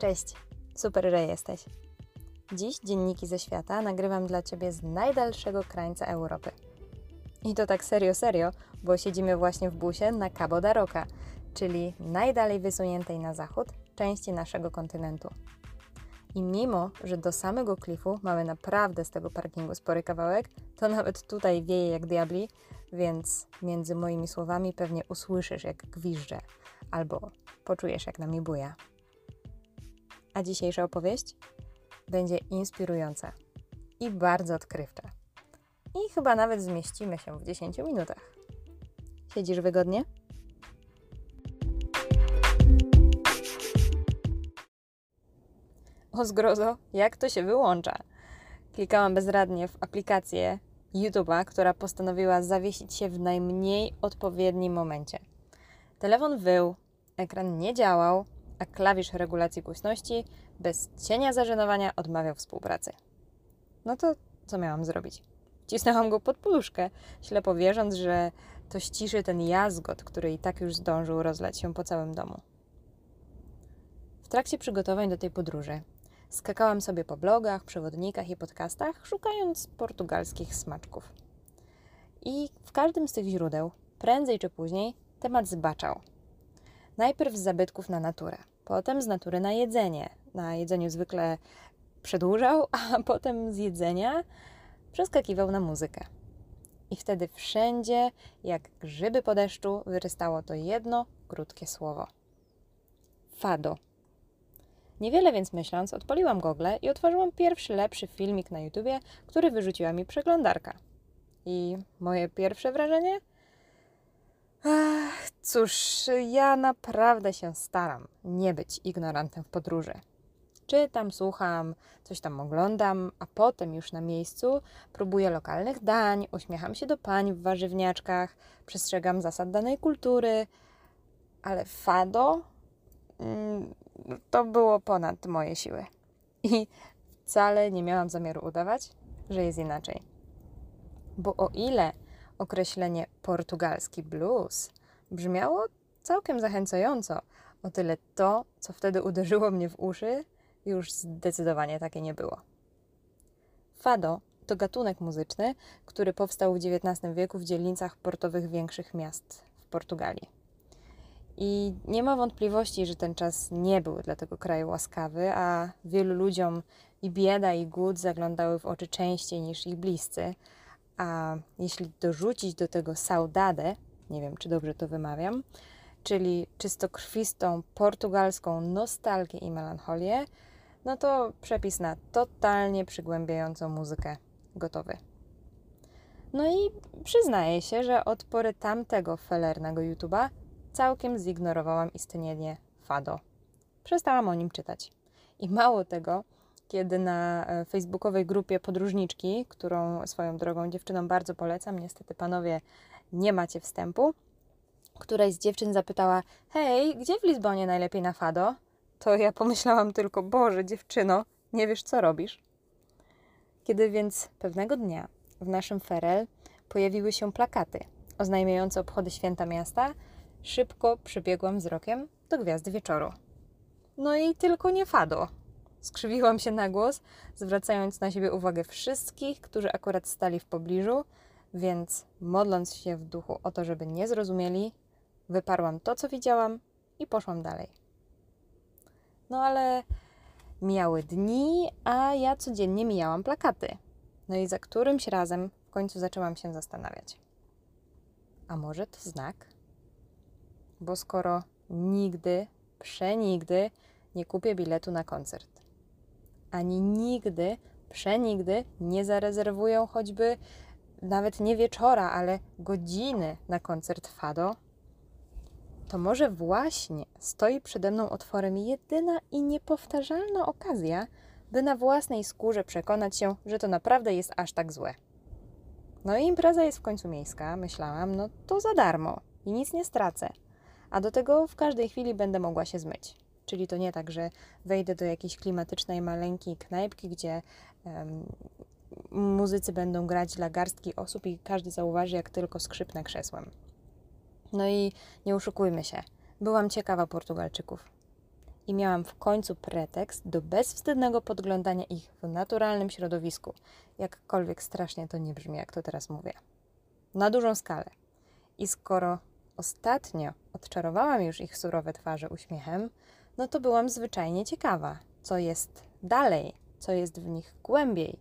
Cześć, super, że jesteś. Dziś dzienniki ze świata nagrywam dla Ciebie z najdalszego krańca Europy. I to tak serio, serio, bo siedzimy właśnie w busie na Cabo da Roca, czyli najdalej wysuniętej na zachód części naszego kontynentu. I mimo, że do samego klifu mamy naprawdę z tego parkingu spory kawałek, to nawet tutaj wieje jak diabli, więc między moimi słowami pewnie usłyszysz jak gwiżdżę albo poczujesz jak nami buja. A dzisiejsza opowieść będzie inspirująca i bardzo odkrywcza. I chyba nawet zmieścimy się w 10 minutach. Siedzisz wygodnie? O zgrozo, jak to się wyłącza? Klikałam bezradnie w aplikację YouTube'a, która postanowiła zawiesić się w najmniej odpowiednim momencie. Telefon wył, ekran nie działał, a klawisz regulacji głośności bez cienia zażenowania odmawiał współpracy. No to co miałam zrobić? Wcisnęłam go pod poduszkę, ślepo wierząc, że to ściszy ten jazgot, który i tak już zdążył rozlać się po całym domu. W trakcie przygotowań do tej podróży skakałam sobie po blogach, przewodnikach i podcastach, szukając portugalskich smaczków. I w każdym z tych źródeł, prędzej czy później, temat zbaczał. Najpierw z zabytków na naturę, potem z natury na jedzenie. Na jedzeniu zwykle przedłużał, a potem z jedzenia przeskakiwał na muzykę. I wtedy wszędzie, jak grzyby po deszczu, wyrystało to jedno krótkie słowo: Fado. Niewiele więc myśląc, odpaliłam gogle i otworzyłam pierwszy lepszy filmik na YouTubie, który wyrzuciła mi przeglądarka. I moje pierwsze wrażenie? Ach, cóż, ja naprawdę się staram nie być ignorantem w podróży. Czytam, słucham, coś tam oglądam, a potem już na miejscu próbuję lokalnych dań, uśmiecham się do pań w warzywniaczkach, przestrzegam zasad danej kultury, ale fado mm, to było ponad moje siły. I wcale nie miałam zamiaru udawać, że jest inaczej. Bo o ile określenie portugalski blues brzmiało całkiem zachęcająco, o tyle to, co wtedy uderzyło mnie w uszy, już zdecydowanie takie nie było. Fado to gatunek muzyczny, który powstał w XIX wieku w dzielnicach portowych większych miast w Portugalii. I nie ma wątpliwości, że ten czas nie był dla tego kraju łaskawy, a wielu ludziom i bieda, i głód zaglądały w oczy częściej niż ich bliscy. A jeśli dorzucić do tego saudade, nie wiem czy dobrze to wymawiam, czyli czystokrwistą portugalską nostalgię i melancholię, no to przepis na totalnie przygłębiającą muzykę gotowy. No i przyznaję się, że od pory tamtego felernego YouTube'a całkiem zignorowałam istnienie Fado. Przestałam o nim czytać. I mało tego, kiedy na e, facebookowej grupie podróżniczki, którą swoją drogą dziewczynom bardzo polecam, niestety panowie nie macie wstępu, któraś z dziewczyn zapytała: Hej, gdzie w Lizbonie najlepiej na Fado? To ja pomyślałam tylko: Boże, dziewczyno, nie wiesz co robisz. Kiedy więc pewnego dnia w naszym Ferel pojawiły się plakaty oznajmiające obchody święta miasta, szybko przybiegłam wzrokiem do gwiazdy wieczoru. No i tylko nie Fado. Skrzywiłam się na głos, zwracając na siebie uwagę wszystkich, którzy akurat stali w pobliżu, więc modląc się w duchu o to, żeby nie zrozumieli, wyparłam to, co widziałam i poszłam dalej. No ale mijały dni, a ja codziennie mijałam plakaty. No i za którymś razem w końcu zaczęłam się zastanawiać. A może to znak? Bo skoro nigdy, przenigdy nie kupię biletu na koncert, ani nigdy, przenigdy nie zarezerwuję choćby nawet nie wieczora, ale godziny na koncert Fado, to może właśnie stoi przede mną otworem jedyna i niepowtarzalna okazja, by na własnej skórze przekonać się, że to naprawdę jest aż tak złe. No i impreza jest w końcu miejska, myślałam, no to za darmo i nic nie stracę. A do tego w każdej chwili będę mogła się zmyć. Czyli to nie tak, że wejdę do jakiejś klimatycznej, maleńkiej knajpki, gdzie um, muzycy będą grać dla garstki osób i każdy zauważy, jak tylko skrzypnę krzesłem. No i nie oszukujmy się, byłam ciekawa Portugalczyków. i miałam w końcu pretekst do bezwstydnego podglądania ich w naturalnym środowisku, jakkolwiek strasznie to nie brzmi, jak to teraz mówię. Na dużą skalę. I skoro ostatnio odczarowałam już ich surowe twarze uśmiechem, no to byłam zwyczajnie ciekawa, co jest dalej, co jest w nich głębiej,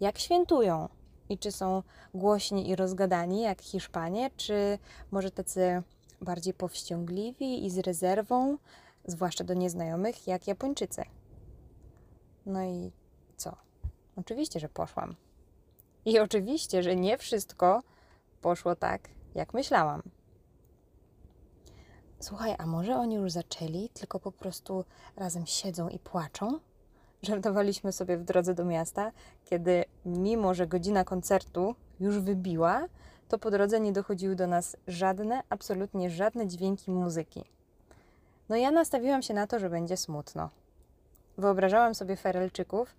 jak świętują i czy są głośni i rozgadani jak Hiszpanie, czy może tacy bardziej powściągliwi i z rezerwą, zwłaszcza do nieznajomych, jak Japończycy. No i co? Oczywiście, że poszłam. I oczywiście, że nie wszystko poszło tak, jak myślałam. Słuchaj, a może oni już zaczęli, tylko po prostu razem siedzą i płaczą? Żartowaliśmy sobie w drodze do miasta, kiedy mimo, że godzina koncertu już wybiła, to po drodze nie dochodziły do nas żadne, absolutnie żadne dźwięki muzyki. No ja nastawiłam się na to, że będzie smutno. Wyobrażałam sobie Ferelczyków,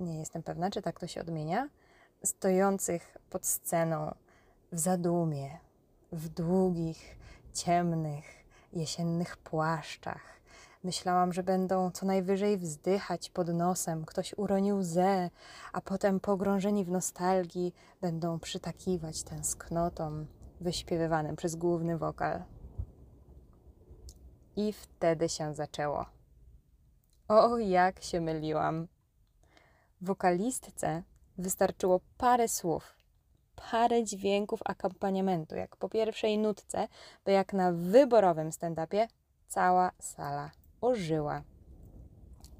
nie jestem pewna, czy tak to się odmienia, stojących pod sceną w zadumie, w długich, ciemnych, jesiennych płaszczach. Myślałam, że będą co najwyżej wzdychać pod nosem, ktoś uronił łzę, a potem pogrążeni w nostalgii będą przytakiwać tęsknotom wyśpiewywanym przez główny wokal. I wtedy się zaczęło. O, jak się myliłam. Wokalistce wystarczyło parę słów, parę dźwięków akompaniamentu, jak po pierwszej nutce, by jak na wyborowym stand-upie cała sala ożyła.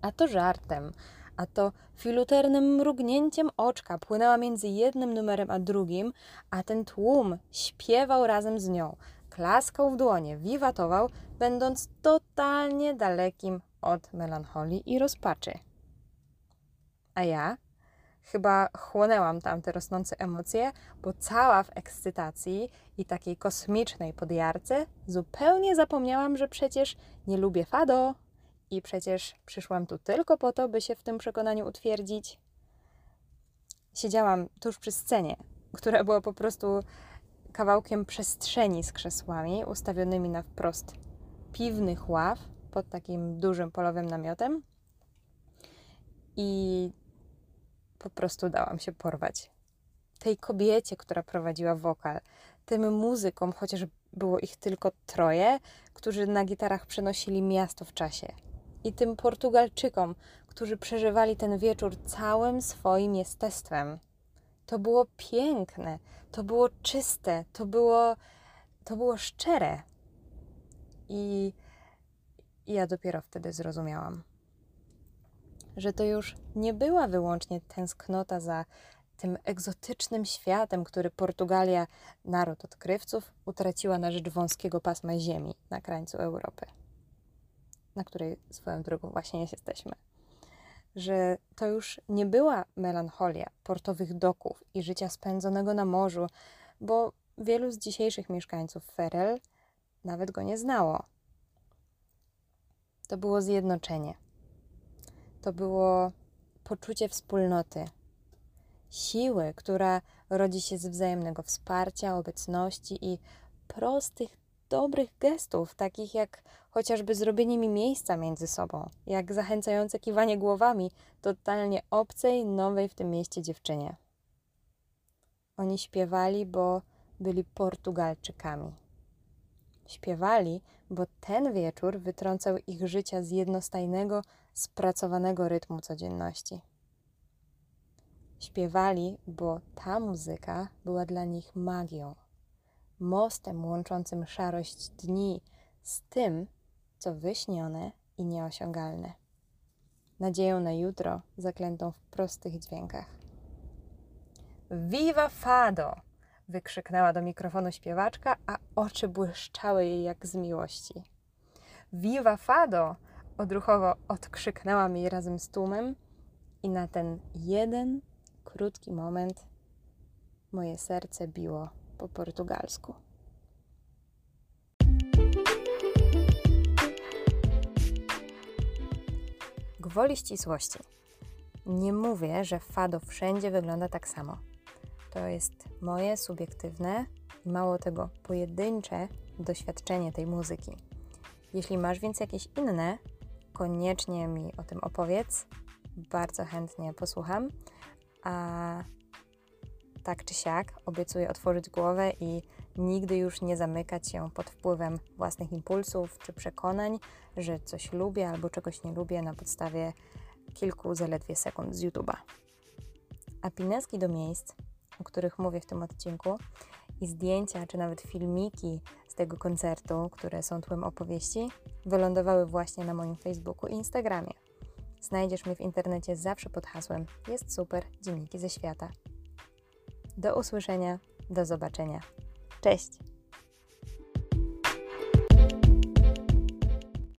A to żartem, a to filuternym mrugnięciem oczka płynęła między jednym numerem a drugim, a ten tłum śpiewał razem z nią, klaskał w dłonie, wiwatował, będąc totalnie dalekim od melancholii i rozpaczy. A ja chyba chłonęłam tamte rosnące emocje, bo cała w ekscytacji i takiej kosmicznej podjarce zupełnie zapomniałam, że przecież nie lubię fado i przecież przyszłam tu tylko po to, by się w tym przekonaniu utwierdzić. Siedziałam tuż przy scenie, która była po prostu kawałkiem przestrzeni z krzesłami ustawionymi na wprost piwnych ław pod takim dużym polowym namiotem. I po prostu dałam się porwać. Tej kobiecie, która prowadziła wokal, tym muzykom, chociaż było ich tylko troje, którzy na gitarach przenosili miasto w czasie. I tym Portugalczykom, którzy przeżywali ten wieczór całym swoim jestestwem. To było piękne, to było czyste, to było, to było szczere. I ja dopiero wtedy zrozumiałam że to już nie była wyłącznie tęsknota za tym egzotycznym światem, który Portugalia, naród odkrywców, utraciła na rzecz wąskiego pasma ziemi na krańcu Europy, na której swoją drogą właśnie jesteśmy. Że to już nie była melancholia portowych doków i życia spędzonego na morzu, bo wielu z dzisiejszych mieszkańców Ferel nawet go nie znało. To było zjednoczenie to było poczucie wspólnoty, siły, która rodzi się z wzajemnego wsparcia, obecności i prostych, dobrych gestów, takich jak chociażby zrobienie mi miejsca między sobą, jak zachęcające kiwanie głowami totalnie obcej, nowej w tym mieście dziewczynie. Oni śpiewali, bo byli Portugalczykami. Śpiewali, bo ten wieczór wytrącał ich życia z jednostajnego, spracowanego rytmu codzienności. Śpiewali, bo ta muzyka była dla nich magią, mostem łączącym szarość dni z tym, co wyśnione i nieosiągalne, nadzieją na jutro zaklętą w prostych dźwiękach. Viva Fado! Wykrzyknęła do mikrofonu śpiewaczka, a oczy błyszczały jej jak z miłości. Viva Fado! odruchowo odkrzyknęła mi razem z tłumem i na ten jeden krótki moment moje serce biło po portugalsku. Gwoli ścisłości. Nie mówię, że fado wszędzie wygląda tak samo. To jest moje subiektywne i mało tego pojedyncze doświadczenie tej muzyki. Jeśli masz więc jakieś inne, koniecznie mi o tym opowiedz. Bardzo chętnie posłucham. A tak czy siak obiecuję otworzyć głowę i nigdy już nie zamykać się pod wpływem własnych impulsów czy przekonań, że coś lubię albo czegoś nie lubię na podstawie kilku zaledwie sekund z YouTube'a. A pineski do miejsc, o których mówię w tym odcinku, i zdjęcia czy nawet filmiki z tego koncertu, które są tłem opowieści, wylądowały właśnie na moim Facebooku i Instagramie. Znajdziesz mnie w internecie zawsze pod hasłem Jest super, dzienniki ze świata. Do usłyszenia, do zobaczenia. Cześć!